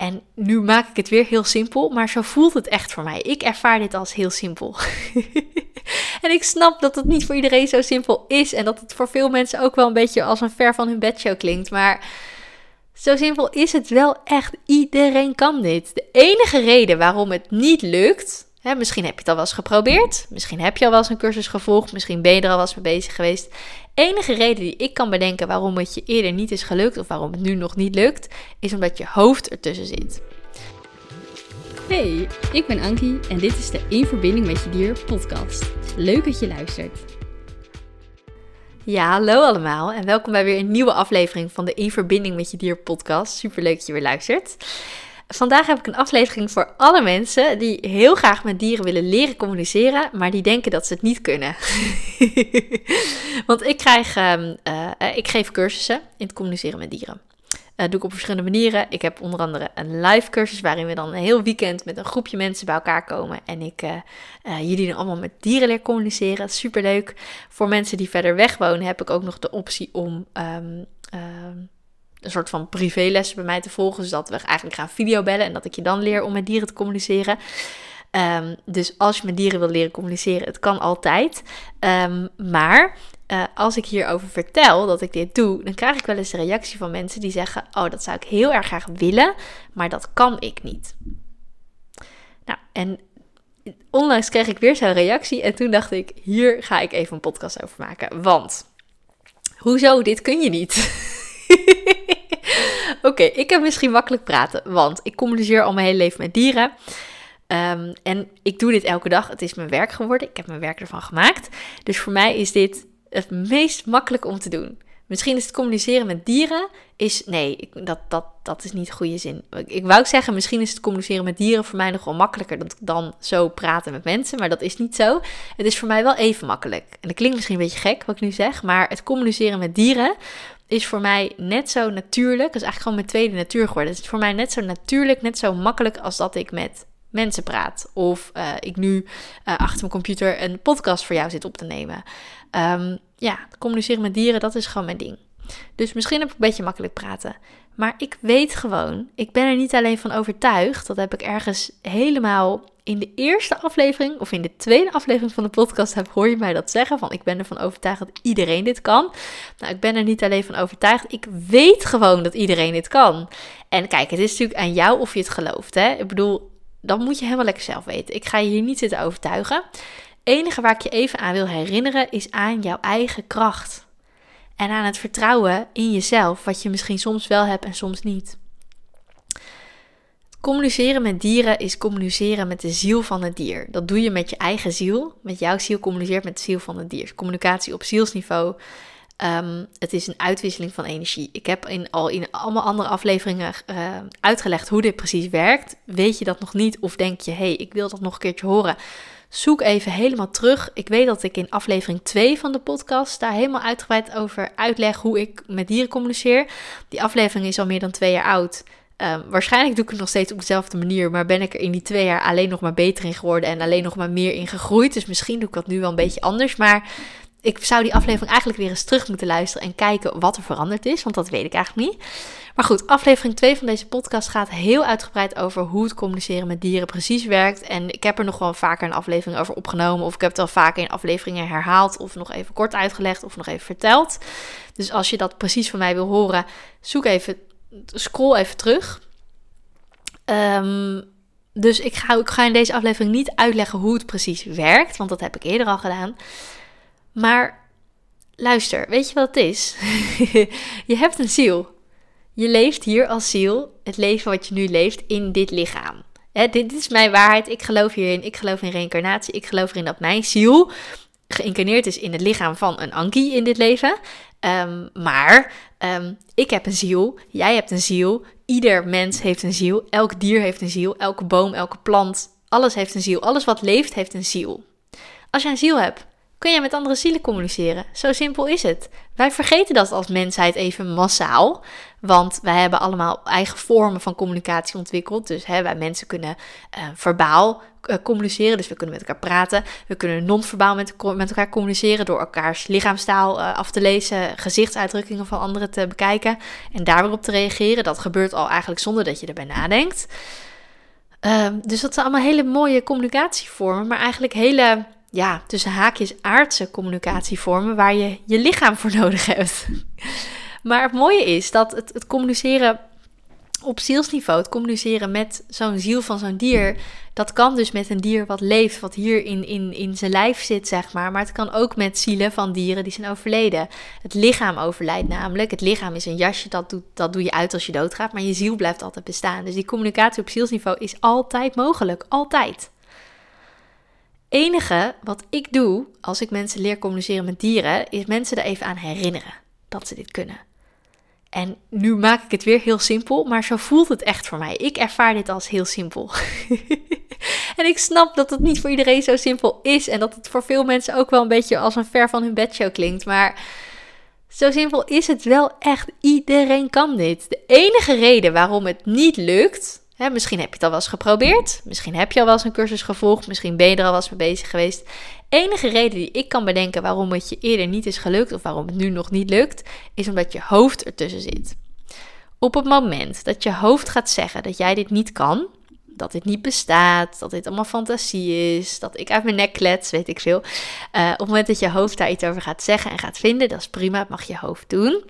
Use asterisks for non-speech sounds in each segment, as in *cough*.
En nu maak ik het weer heel simpel, maar zo voelt het echt voor mij. Ik ervaar dit als heel simpel. *laughs* en ik snap dat het niet voor iedereen zo simpel is en dat het voor veel mensen ook wel een beetje als een ver van hun bedshow klinkt. Maar zo simpel is het wel echt. Iedereen kan dit. De enige reden waarom het niet lukt, hè, misschien heb je het al wel eens geprobeerd, misschien heb je al wel eens een cursus gevolgd, misschien ben je er al mee bezig geweest. Enige reden die ik kan bedenken waarom het je eerder niet is gelukt of waarom het nu nog niet lukt, is omdat je hoofd ertussen zit. Hey, ik ben Ankie en dit is de In Verbinding met Je Dier podcast. Leuk dat je luistert. Ja, hallo allemaal en welkom bij weer een nieuwe aflevering van de In Verbinding met Je Dier podcast. Super leuk dat je weer luistert. Vandaag heb ik een aflevering voor alle mensen die heel graag met dieren willen leren communiceren, maar die denken dat ze het niet kunnen. *laughs* Want ik krijg, uh, uh, ik geef cursussen in het communiceren met dieren. Uh, doe ik op verschillende manieren. Ik heb onder andere een live cursus waarin we dan een heel weekend met een groepje mensen bij elkaar komen. En ik jullie dan allemaal met dieren leren communiceren. Superleuk. Voor mensen die verder weg wonen heb ik ook nog de optie om um, een soort van privélessen bij mij te volgen. Zodat we eigenlijk gaan videobellen en dat ik je dan leer om met dieren te communiceren. Um, dus als je met dieren wil leren communiceren, het kan altijd. Um, maar uh, als ik hierover vertel dat ik dit doe, dan krijg ik wel eens de reactie van mensen die zeggen: Oh, dat zou ik heel erg graag willen, maar dat kan ik niet. Nou, en onlangs kreeg ik weer zo'n reactie en toen dacht ik: Hier ga ik even een podcast over maken. Want, hoezo, dit kun je niet? *laughs* *laughs* Oké, ik heb misschien makkelijk praten, want ik communiceer al mijn hele leven met dieren. Um, en ik doe dit elke dag. Het is mijn werk geworden. Ik heb mijn werk ervan gemaakt. Dus voor mij is dit het meest makkelijk om te doen. Misschien is het communiceren met dieren. Is, nee, dat, dat, dat is niet goede zin. Ik wou zeggen, misschien is het communiceren met dieren voor mij nog wel makkelijker dan, dan zo praten met mensen. Maar dat is niet zo. Het is voor mij wel even makkelijk. En dat klinkt misschien een beetje gek wat ik nu zeg. Maar het communiceren met dieren is voor mij net zo natuurlijk. Dat is eigenlijk gewoon mijn tweede natuur geworden. Het is voor mij net zo natuurlijk, net zo makkelijk als dat ik met mensen praat. Of uh, ik nu uh, achter mijn computer een podcast voor jou zit op te nemen. Um, ja, communiceren met dieren, dat is gewoon mijn ding. Dus misschien heb ik een beetje makkelijk praten. Maar ik weet gewoon, ik ben er niet alleen van overtuigd. Dat heb ik ergens helemaal in de eerste aflevering of in de tweede aflevering van de podcast heb, hoor je mij dat zeggen. Van ik ben ervan overtuigd dat iedereen dit kan. Nou, ik ben er niet alleen van overtuigd. Ik weet gewoon dat iedereen dit kan. En kijk, het is natuurlijk aan jou of je het gelooft. Hè? Ik bedoel, dan moet je helemaal lekker zelf weten. Ik ga je hier niet zitten overtuigen enige waar ik je even aan wil herinneren is aan jouw eigen kracht. En aan het vertrouwen in jezelf, wat je misschien soms wel hebt en soms niet. Communiceren met dieren is communiceren met de ziel van het dier. Dat doe je met je eigen ziel. Met jouw ziel communiceert met de ziel van het dier. Communicatie op zielsniveau. Um, het is een uitwisseling van energie. Ik heb in, al in allemaal andere afleveringen uh, uitgelegd hoe dit precies werkt. Weet je dat nog niet of denk je, hé, hey, ik wil dat nog een keertje horen? Zoek even helemaal terug. Ik weet dat ik in aflevering 2 van de podcast daar helemaal uitgebreid over uitleg hoe ik met dieren communiceer. Die aflevering is al meer dan twee jaar oud. Um, waarschijnlijk doe ik het nog steeds op dezelfde manier, maar ben ik er in die twee jaar alleen nog maar beter in geworden en alleen nog maar meer in gegroeid. Dus misschien doe ik dat nu wel een beetje anders. Maar ik zou die aflevering eigenlijk weer eens terug moeten luisteren en kijken wat er veranderd is, want dat weet ik eigenlijk niet. Maar goed, aflevering 2 van deze podcast gaat heel uitgebreid over hoe het communiceren met dieren precies werkt. En ik heb er nog wel vaker een aflevering over opgenomen, of ik heb het al vaker in afleveringen herhaald, of nog even kort uitgelegd, of nog even verteld. Dus als je dat precies van mij wil horen, zoek even, scroll even terug. Um, dus ik ga, ik ga in deze aflevering niet uitleggen hoe het precies werkt, want dat heb ik eerder al gedaan. Maar luister, weet je wat het is? *laughs* je hebt een ziel. Je leeft hier als ziel, het leven wat je nu leeft, in dit lichaam. dit, dit, is mijn waarheid. Ik geloof hierin. Ik geloof in reïncarnatie. Ik geloof erin dat mijn ziel geïncarneerd is in het lichaam van een Anki in dit leven. Um, maar um, ik heb een ziel. Jij hebt een ziel. Ieder mens heeft een ziel. Elk dier heeft een ziel. Elke boom, elke plant. Alles heeft een ziel. Alles wat leeft heeft een ziel. Als jij een ziel hebt, kun je met andere zielen communiceren. Zo simpel is het. Wij vergeten dat als mensheid even massaal. Want wij hebben allemaal eigen vormen van communicatie ontwikkeld. Dus hè, wij mensen kunnen uh, verbaal uh, communiceren. Dus we kunnen met elkaar praten. We kunnen non-verbaal met, met, elkaar communiceren. Door elkaars lichaamstaal uh, af te lezen. Gezichtsuitdrukkingen van anderen te bekijken. En daar weer op te reageren. Dat gebeurt al eigenlijk zonder dat je erbij nadenkt. Ehm, dus dat zijn allemaal hele mooie communicatievormen. Maar eigenlijk hele ja, tussen haakjes aardse communicatievormen waar je je lichaam voor nodig hebt. *laughs* maar het mooie is dat het, het communiceren op zielsniveau, het communiceren met zo'n ziel van zo'n dier, dat kan dus met een dier wat leeft, wat hier in, in, in zijn lijf zit, zeg maar. Maar het kan ook met zielen van dieren die zijn overleden. Het lichaam overlijdt namelijk. Het lichaam is een jasje, dat, doet, dat doe je uit als je doodgaat, maar je ziel blijft altijd bestaan. Dus die communicatie op zielsniveau is altijd mogelijk, altijd enige wat ik doe als ik mensen leer communiceren met dieren, is mensen er even aan herinneren dat ze dit kunnen. En nu maak ik het weer heel simpel, maar zo voelt het echt voor mij. Ik ervaar dit als heel simpel. *laughs* en ik snap dat het niet voor iedereen zo simpel is en dat het voor veel mensen ook wel een beetje als een ver van hun bedshow klinkt. Maar zo simpel is het wel echt. Iedereen kan dit. De enige reden waarom het niet lukt, misschien heb je het al wel eens geprobeerd. Misschien heb je al wel eens een cursus gevolgd. Misschien ben je er al wel eens mee bezig geweest. Enige reden die ik kan bedenken waarom het je eerder niet is gelukt of waarom het nu nog niet lukt, is omdat je hoofd ertussen zit. Op het moment dat je hoofd gaat zeggen dat jij dit niet kan, dat dit niet bestaat, dat dit allemaal fantasie is, dat ik uit mijn nek klets, weet ik veel. Uh, op het moment dat je hoofd daar iets over gaat zeggen en gaat vinden, dat is prima, dat mag je hoofd doen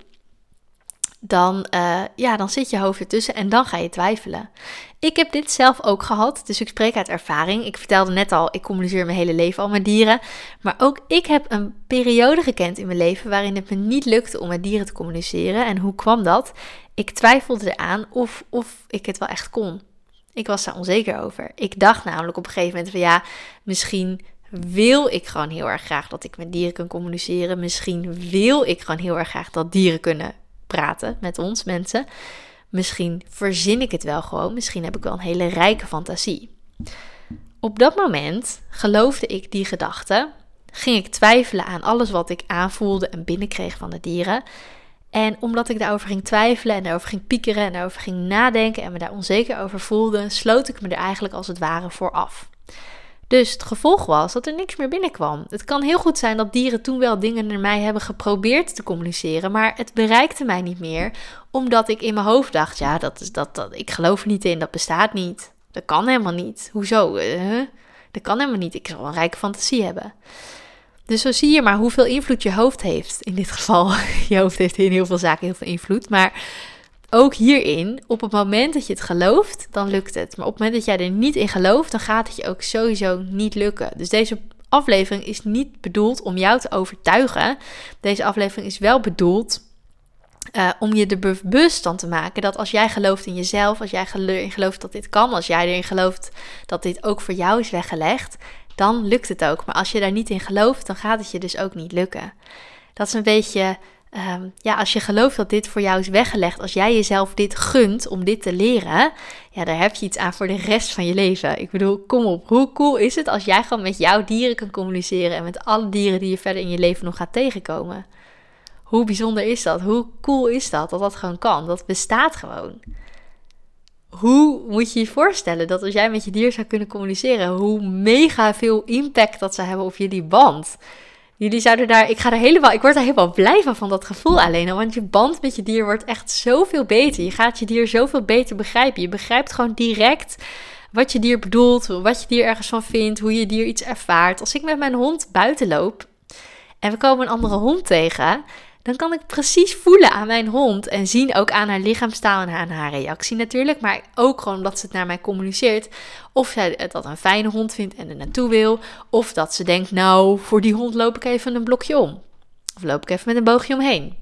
dan, uh, ja, dan zit je hoofd ertussen en dan ga je twijfelen. Ik heb dit zelf ook gehad, dus ik spreek uit ervaring. Ik vertelde net al, ik communiceer mijn hele leven al met dieren. Maar ook ik heb een periode gekend in mijn leven waarin het me niet lukte om met dieren te communiceren. En hoe kwam dat? Ik twijfelde eraan of, of ik het wel echt kon. Ik was daar onzeker over. Ik dacht namelijk op een gegeven moment van ja, misschien wil ik gewoon heel erg graag dat ik met dieren kan communiceren. Misschien wil ik gewoon heel erg graag dat dieren kunnen praten met ons mensen. Misschien verzin ik het wel gewoon. Misschien heb ik wel een hele rijke fantasie. Op dat moment geloofde ik die gedachte. Ging ik twijfelen aan alles wat ik aanvoelde en binnenkreeg van de dieren. En omdat ik daarover ging twijfelen en daarover ging piekeren en daarover ging nadenken en me daar onzeker over voelde, sloot ik me er eigenlijk als het ware voor af. Dus het gevolg was dat er niks meer binnenkwam. Het kan heel goed zijn dat dieren toen wel dingen naar mij hebben geprobeerd te communiceren, maar het bereikte mij niet meer, omdat ik in mijn hoofd dacht: ja, dat is dat, dat ik geloof er niet in, dat bestaat niet. Dat kan helemaal niet. Hoezo? Uh, dat kan helemaal niet. Ik zal een rijke fantasie hebben. Dus zo zie je maar hoeveel invloed je hoofd heeft. In dit geval, *laughs* je hoofd heeft in heel veel zaken heel veel invloed. Maar ook hierin, op het moment dat je het gelooft, dan lukt het. Maar op het moment dat jij er niet in gelooft, dan gaat het je ook sowieso niet lukken. Dus deze aflevering is niet bedoeld om jou te overtuigen. Deze aflevering is wel bedoeld uh, om je er bewust van te maken dat als jij gelooft in jezelf, als jij erin gelooft dat dit kan, als jij erin gelooft dat dit ook voor jou is weggelegd, dan lukt het ook. Maar als je daar niet in gelooft, dan gaat het je dus ook niet lukken. Dat is een beetje Ehm, ja, als je gelooft dat dit voor jou is weggelegd, als jij jezelf dit gunt om dit te leren, ja, daar heb je iets aan voor de rest van je leven. Ik bedoel, kom op, hoe cool is het als jij gewoon met jouw dieren kan communiceren en met alle dieren die je verder in je leven nog gaat tegenkomen? Hoe bijzonder is dat? Hoe cool is dat dat dat gewoon kan? Dat bestaat gewoon. Hoe moet je je voorstellen dat als jij met je dier zou kunnen communiceren, hoe mega veel impact dat zou hebben op jullie band? Jullie zouden daar, ik ga er helemaal, ik word er helemaal blij van, van dat gevoel alleen al. Want je band met je dier wordt echt zoveel beter. Je gaat je dier zoveel beter begrijpen. Je begrijpt gewoon direct wat je dier bedoelt, wat je dier ergens van vindt, hoe je dier iets ervaart. Als ik met mijn hond buiten loop en we komen een andere hond tegen, dan kan ik precies voelen aan mijn hond en zien ook aan haar lichaamstaal en aan haar reactie natuurlijk, maar ook gewoon omdat ze het naar mij communiceert, of zij dat een fijne hond vindt en er naartoe wil, of dat ze denkt, nou, voor die hond loop ik even een blokje om, of loop ik even met een boogje omheen.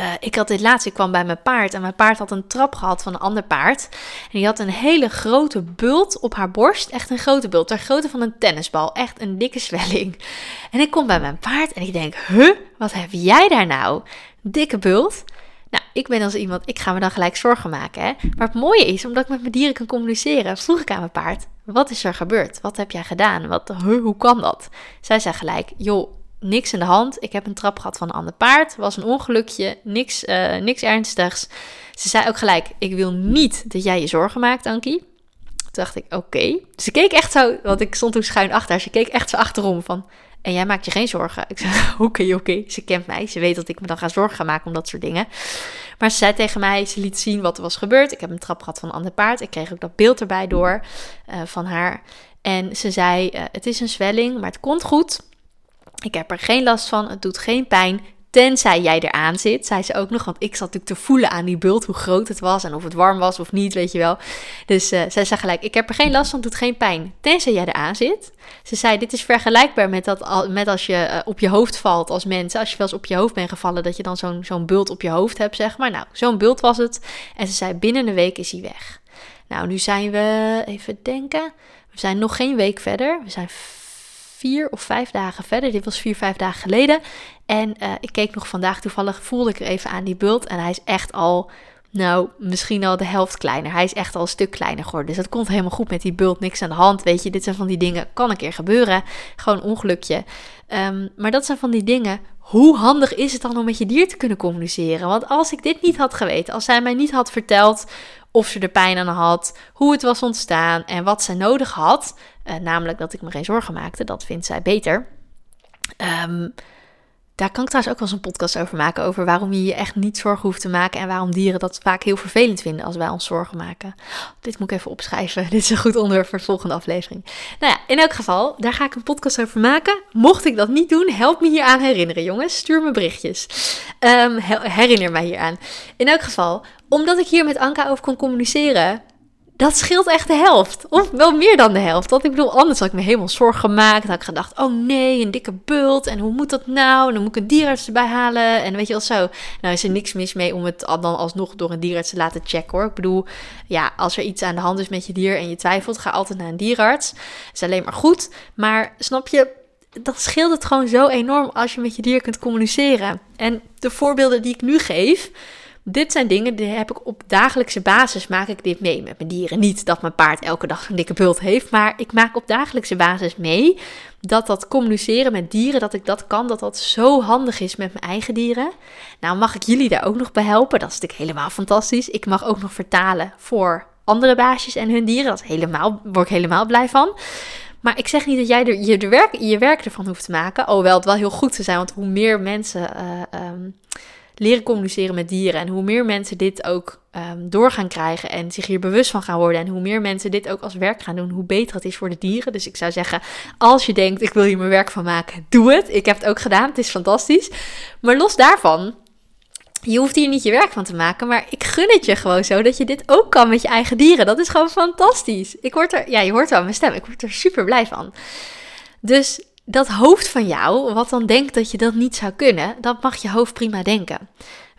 Uh, ik had dit laatst, ik kwam bij mijn paard en mijn paard had een trap gehad van een ander paard. En die had een hele grote bult op haar borst, echt een grote bult, ter grootte van een tennisbal, echt een dikke zwelling. En ik kom bij mijn paard en ik denk, huh, wat heb jij daar nou? Dikke bult. Nou, ik ben als iemand, ik ga me dan gelijk zorgen maken. Hè? Maar het mooie is, omdat ik met mijn dieren kan communiceren, vroeg ik aan mijn paard: wat is er gebeurd? Wat heb jij gedaan? Wat, hoe kan dat? Zij zei gelijk: joh, niks in de hand. Ik heb een trap gehad van een ander paard. Was een ongelukje, niks, uh, niks ernstigs. Ze zei ook gelijk: ik wil niet dat jij je zorgen maakt, Ankie. Toen dacht ik, oké. Dus ze keek echt zo, want ik stond toen schuin achter haar. Ze keek echt zo achterom van, en jij maakt je geen zorgen. Ik zei, *laughs* oké, oké. Ze kent mij. Ze weet dat ik me dan ga zorgen gaan maken om dat soort dingen. Maar ze zei tegen mij, ze liet zien wat er was gebeurd. Ik heb een trap gehad van een ander paard. Ik kreeg ook dat beeld erbij door uh, van haar. En ze zei, uh, het is een zwelling, maar het komt goed. Ik heb er geen last van. Het doet geen pijn. Tenzij jij eraan zit, zei ze ook nog. Want ik zat natuurlijk te voelen aan die bult hoe groot het was en of het warm was of niet, weet je wel. Dus uh, zij zei gelijk: Ik heb er geen last van, het doet geen pijn. Tenzij jij eraan zit. Ze zei: Dit is vergelijkbaar met, dat, met als je uh, op je hoofd valt als mens. Als je wel eens op je hoofd bent gevallen, dat je dan zo'n zo'n bult op je hoofd hebt, zeg maar. Nou, zo'n bult was het. En ze zei: Binnen een week is hij weg. Nou, nu zijn we, even denken. We zijn nog geen week verder. We zijn vier of vijf dagen verder. Dit was vier, vijf dagen geleden. En uh, ik keek nog vandaag toevallig, voelde ik er even aan die bult. En hij is echt al, nou, misschien al de helft kleiner. Hij is echt al een stuk kleiner geworden. Dus dat komt helemaal goed met die bult. Niks aan de hand. Weet je, dit zijn van die dingen, kan een keer gebeuren. Gewoon ongelukje. Um, maar dat zijn van die dingen. Hoe handig is het dan om met je dier te kunnen communiceren? Want als ik dit niet had geweten, als zij mij niet had verteld of ze er pijn aan had, hoe het was ontstaan en wat zij nodig had, uh, namelijk dat ik me geen zorgen maakte, dat vindt zij beter. Um, daar kan ik trouwens ook wel eens een podcast over maken. Over waarom je je echt niet zorgen hoeft te maken. En waarom dieren dat vaak heel vervelend vinden als wij ons zorgen maken. Dit moet ik even opschrijven. *laughs* Dit is een goed onderwerp voor de volgende aflevering. Nou ja, in elk geval, daar ga ik een podcast over maken. Mocht ik dat niet doen, help me hier aan herinneren, jongens. Stuur me berichtjes. Um, herinner mij hier aan. In elk geval, omdat ik hier met Anka over kon communiceren, dat scheelt echt de helft. Of wel meer dan de helft. Want ik bedoel, anders had ik me helemaal zorgen gemaakt. Had ik gedacht, oh nee, een dikke bult. En hoe moet dat nou? En dan moet ik een dierarts erbij halen. En weet je wel zo. Nou is er niks mis mee om het dan alsnog door een dierarts te laten checken hoor. Ik bedoel, ja, als er iets aan de hand is met je dier en je twijfelt, ga altijd naar een dierarts. Is alleen maar goed. Maar snap je, dat scheelt het gewoon zo enorm als je met je dier kunt communiceren. En de voorbeelden die ik nu geef dit zijn dingen die heb ik op dagelijkse basis maak ik dit mee met mijn dieren. Niet dat mijn paard elke dag een dikke bult heeft, maar ik maak op dagelijkse basis mee dat dat communiceren met dieren, dat ik dat kan, dat dat zo handig is met mijn eigen dieren. Nou mag ik jullie daar ook nog bij helpen, dat is natuurlijk helemaal fantastisch. Ik mag ook nog vertalen voor andere baasjes en hun dieren, dat helemaal, word ik helemaal blij van. Maar ik zeg niet dat jij er, je, werk, je werk ervan hoeft te maken. Alhoewel het wel heel goed te zijn, want hoe meer mensen uh, um, leren communiceren met dieren. En hoe meer mensen dit ook um, door gaan krijgen en zich hier bewust van gaan worden. En hoe meer mensen dit ook als werk gaan doen, hoe beter het is voor de dieren. Dus ik zou zeggen, als je denkt, ik wil hier mijn werk van maken, doe het. Ik heb het ook gedaan, het is fantastisch. Maar los daarvan, je hoeft hier niet je werk van te maken, maar ik gun het je gewoon zo dat je dit ook kan met je eigen dieren. Dat is gewoon fantastisch. Ik word er, ja, je hoort wel mijn stem, ik word er super blij van. Dus dat hoofd van jou, wat dan denkt dat je dat niet zou kunnen, dat mag je hoofd prima denken.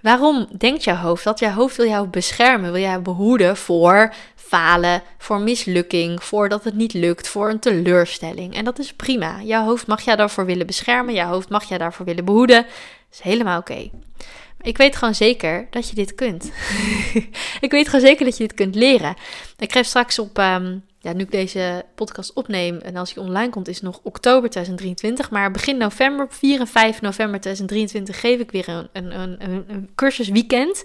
Waarom denkt jouw hoofd dat? Jouw hoofd wil jou beschermen, wil jou behoeden voor falen, voor mislukking, voor dat het niet lukt, voor een teleurstelling. En dat is prima. Jouw hoofd mag jou daarvoor willen beschermen, jouw hoofd mag jou daarvoor willen behoeden. Dat is helemaal oké. Ik weet gewoon zeker dat je dit kunt. *laughs* ik weet gewoon zeker dat je dit kunt leren. Ik geef straks op um, ja, nu ik deze podcast opneem en als hij online komt, is nog oktober 2023. Maar begin november, 4 en 5 november 2023, geef ik weer een, een, een, een cursusweekend.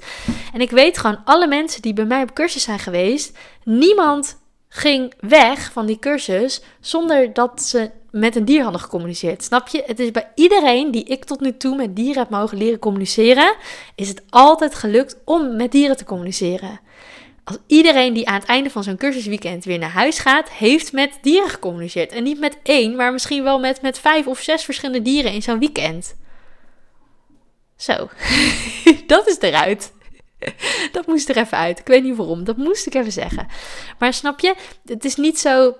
En ik weet gewoon, alle mensen die bij mij op cursus zijn geweest, niemand ging weg van die cursus zonder dat ze met een dier hadden gecommuniceerd. Snap je? Het is bij iedereen die ik tot nu toe met dieren heb mogen leren communiceren, is het altijd gelukt om met dieren te communiceren als iedereen die aan het einde van zo'n cursusweekend weer naar huis gaat, heeft met dieren gecommuniceerd. En niet met één, maar misschien wel met, met vijf of zes verschillende dieren in zo'n weekend. Zo, *laughs* dat is eruit. Dat moest er even uit. Ik weet niet waarom. Dat moest ik even zeggen. Maar snap je, het is niet zo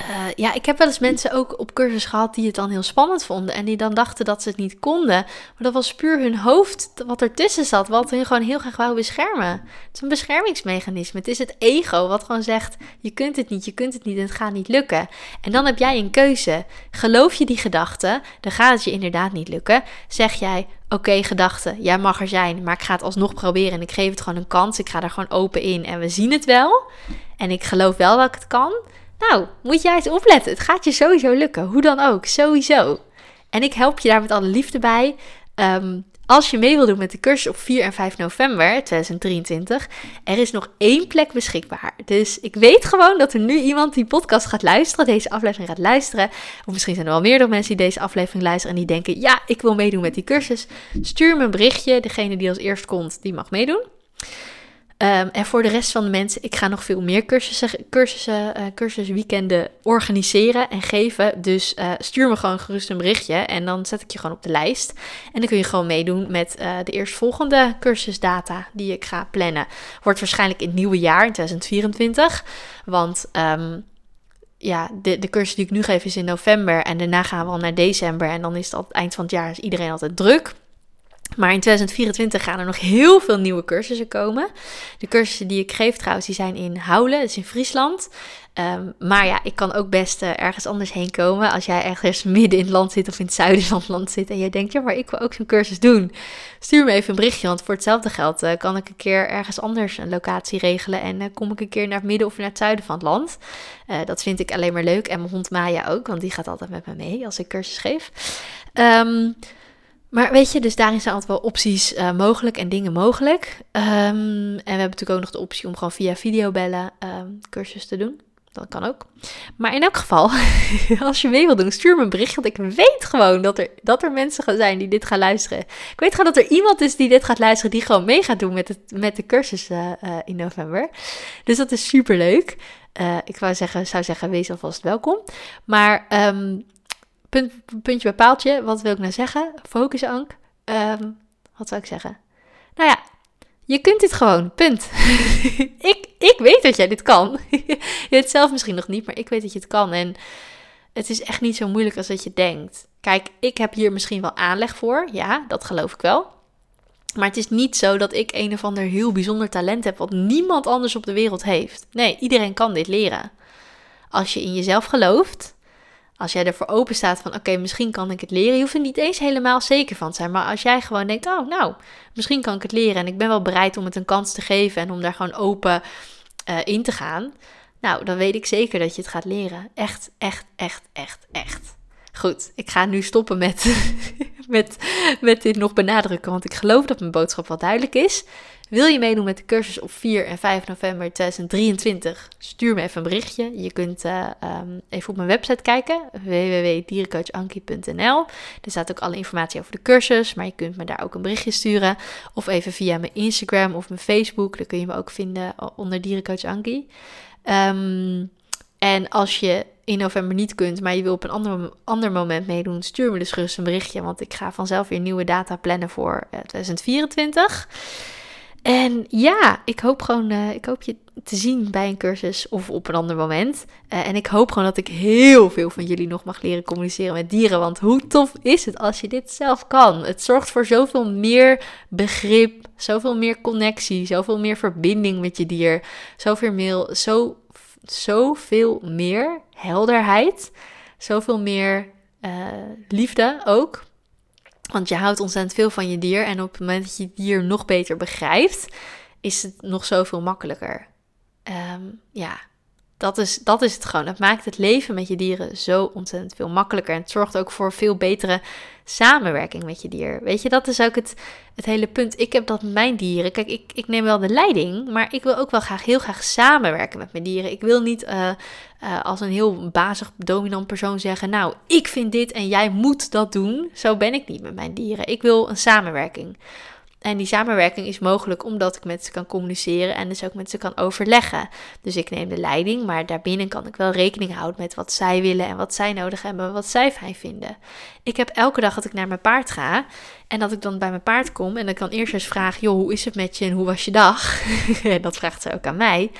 uh, ja, ik heb wel eens mensen ook op cursus gehad die het dan heel spannend vonden. En die dan dachten dat ze het niet konden. Maar dat was puur hun hoofd wat ertussen zat. Wat hun gewoon heel graag wou beschermen. Het is een beschermingsmechanisme. Het is het ego wat gewoon zegt: je kunt het niet, je kunt het niet en het gaat niet lukken. En dan heb jij een keuze. Geloof je die gedachte, dan gaat het je inderdaad niet lukken. Zeg jij: oké, gedachte, jij mag er zijn, maar ik ga het alsnog proberen en ik geef het gewoon een kans. Ik ga er gewoon open in en we zien het wel. En ik geloof wel dat ik het kan. Nou, moet jij eens opletten. Het gaat je sowieso lukken. Hoe dan ook, sowieso. En ik help je daar met alle liefde bij. Ehm, als je mee wil doen met de cursus op 4 en 5 november 2023, er is nog één plek beschikbaar. Dus ik weet gewoon dat er nu iemand die podcast gaat luisteren, deze aflevering gaat luisteren. Of misschien zijn er wel meerdere mensen die deze aflevering luisteren en die denken: ja, ik wil meedoen met die cursus. Stuur me een berichtje. Degene die als eerst komt, die mag meedoen. Um, en voor de rest van de mensen, ik ga nog veel meer cursussen, cursussen, uh, cursusweekenden organiseren en geven. Dus uh, stuur me gewoon gerust een berichtje en dan zet ik je gewoon op de lijst. En dan kun je gewoon meedoen met uh, de eerstvolgende cursusdata die ik ga plannen. Wordt waarschijnlijk in het nieuwe jaar, in 2024. Want um, ja, de, de cursus die ik nu geef is in november en daarna gaan we al naar december. En dan is het al eind van het jaar, is iedereen altijd druk. Maar in 2024 gaan er nog heel veel nieuwe cursussen komen. De cursussen die ik geef trouwens, die zijn in Houlen, dat is in Friesland. Um, maar ja, ik kan ook best uh, ergens anders heen komen. Als jij ergens *laughs* midden in het land zit of in het zuiden van het land zit en je denkt, ja, maar ik wil ook zo'n cursus doen. Stuur me even een berichtje, want voor hetzelfde geld uh, kan ik een keer ergens anders een locatie regelen. En uh, kom ik een keer naar het midden of naar het zuiden van het land. dat vind ik alleen maar leuk. En mijn hond Maya ook, want die gaat altijd met me mee als ik cursus geef. Um, maar weet je, dus daarin zijn altijd wel opties uh, mogelijk en dingen mogelijk. Um, en we hebben natuurlijk ook nog de optie om gewoon via videobellen um, cursus te doen. Dat kan ook. Maar in elk geval, *laughs* als je mee wil doen, stuur me een bericht. Want ik weet gewoon dat er, dat er mensen zijn die dit gaan luisteren. Ik weet gewoon dat er iemand is die dit gaat luisteren, die gewoon mee gaat doen met, het, met de cursus uh, uh, in november. Dus dat is super leuk. Ik wou zeggen, zou zeggen, wees alvast welkom. Maar um, punt, puntje bij paaltje. Wat wil ik nou zeggen? Focus, Ank. Um, wat zou ik zeggen? Nou ja, je kunt dit gewoon. Punt. *laughs* ik, ik weet dat jij dit kan. *laughs* je het zelf misschien nog niet, maar ik weet dat je het kan. En het is echt niet zo moeilijk als dat je denkt. Kijk, ik heb hier misschien wel aanleg voor. Ja, dat geloof ik wel. Maar het is niet zo dat ik een of ander heel bijzonder talent heb wat niemand anders op de wereld heeft. Nee, iedereen kan dit leren. Als je in jezelf gelooft als jij ervoor open staat van oké, misschien kan ik het leren. Je hoeft er niet eens helemaal zeker van te zijn. Maar als jij gewoon denkt, oh nou, misschien kan ik het leren. En ik ben wel bereid om het een kans te geven en om daar gewoon open uh, in te gaan. Nou, dan weet ik zeker dat je het gaat leren. Echt, echt, echt, echt, echt. Goed, ik ga nu stoppen met, *laughs* met, met dit nog benadrukken. Want ik geloof dat mijn boodschap wel duidelijk is. Wil je meedoen met de cursus op 4 en 5 november 2023? Stuur me even een berichtje. Je kunt uh, um, even op mijn website kijken, www.dierencoachankie.nl. Er staat ook alle informatie over de cursus, maar je kunt me daar ook een berichtje sturen. Of even via mijn Instagram of mijn Facebook. Daar kun je me ook vinden onder Dierencoach Ankie. Um, en als je in november niet kunt, maar je wil op een ander, ander moment meedoen, stuur me dus gerust een berichtje. Want ik ga vanzelf weer nieuwe data plannen voor 2024. Eh, en ja, ik hoop gewoon, uh, ik hoop je te zien bij een cursus of op een ander moment. Uh, en ik hoop gewoon dat ik heel veel van jullie nog mag leren communiceren met dieren. Want hoe tof is het als je dit zelf kan? Het zorgt voor zoveel meer begrip, zoveel meer connectie, zoveel meer verbinding met je dier. Zoveel meer, zo, zoveel meer helderheid, zoveel meer uh, liefde ook. Want je houdt ontzettend veel van je dier. En op het moment dat je het dier nog beter begrijpt, is het nog zoveel makkelijker. Um, ja, dat is, dat is het gewoon. Het maakt het leven met je dieren zo ontzettend veel makkelijker. En het zorgt ook voor veel betere samenwerking met je dier. Weet je, dat is ook het, het hele punt. Ik heb dat met mijn dieren. Kijk, ik, ik neem wel de leiding, maar ik wil ook wel graag heel graag samenwerken met mijn dieren. Ik wil niet uh, uh, als een heel bazig, dominant persoon zeggen: Nou, ik vind dit en jij moet dat doen. Zo ben ik niet met mijn dieren. Ik wil een samenwerking. En die samenwerking is mogelijk omdat ik met ze kan communiceren en dus ook met ze kan overleggen. Dus ik neem de leiding, maar daarbinnen kan ik wel rekening houden met wat zij willen en wat zij nodig hebben, wat zij fijn vinden. Ik heb elke dag dat ik naar mijn paard ga en dat ik dan bij mijn paard kom en dan kan eerst eens vragen: joh, hoe is het met je en hoe was je dag? *laughs* dat vraagt ze ook aan mij.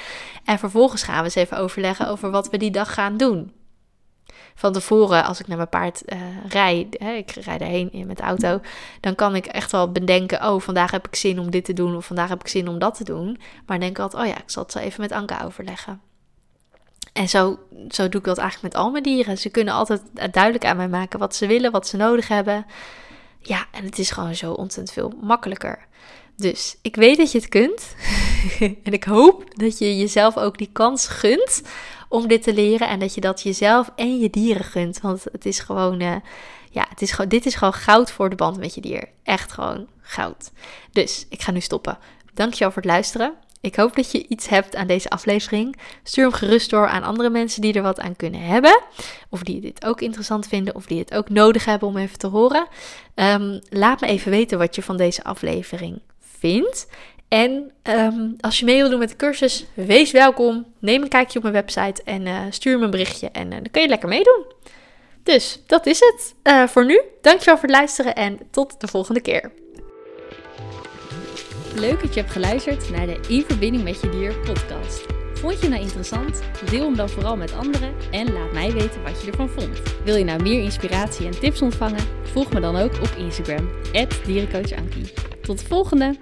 En vervolgens gaan we eens even overleggen over wat we die dag gaan doen van tevoren, als ik naar mijn paard uh, rijd, hè, ik rijd erheen met de auto, dan kan ik echt wel bedenken, oh, vandaag heb ik zin om dit te doen, of vandaag heb ik zin om dat te doen. Maar denk altijd, oh ja, ik zal het zo even met Anka overleggen. En zo, zo doe ik dat eigenlijk met al mijn dieren. Ze kunnen altijd duidelijk aan mij maken wat ze willen, wat ze nodig hebben. Ja, en het is gewoon zo ontzettend veel makkelijker. Dus ik weet dat je het kunt. *laughs* en ik hoop dat je jezelf ook die kans gunt om dit te leren. En dat je dat jezelf en je dieren gunt. Want het is gewoon, uh, ja, het is gewoon, dit is gewoon goud voor de band met je dier. Echt gewoon goud. Dus ik ga nu stoppen. Dankjewel voor het luisteren. Ik hoop dat je iets hebt aan deze aflevering. Stuur hem gerust door aan andere mensen die er wat aan kunnen hebben. Of die dit ook interessant vinden. Of die het ook nodig hebben om even te horen. Um, laat me even weten wat je van deze aflevering vindt. En um, als je mee wil doen met de cursus, wees welkom. Neem een kijkje op mijn website en uh, stuur me een berichtje. En uh, dan kun je lekker meedoen. Dus dat is het uh, voor nu. Dankjewel voor het luisteren en tot de volgende keer. Leuk dat je hebt geluisterd naar de In Verbinding met Je Dier podcast. Vond je nou interessant? Deel hem dan vooral met anderen en laat mij weten wat je ervan vond. Wil je nou meer inspiratie en tips ontvangen? Volg me dan ook op Instagram, dierencoachankie. Tot de volgende!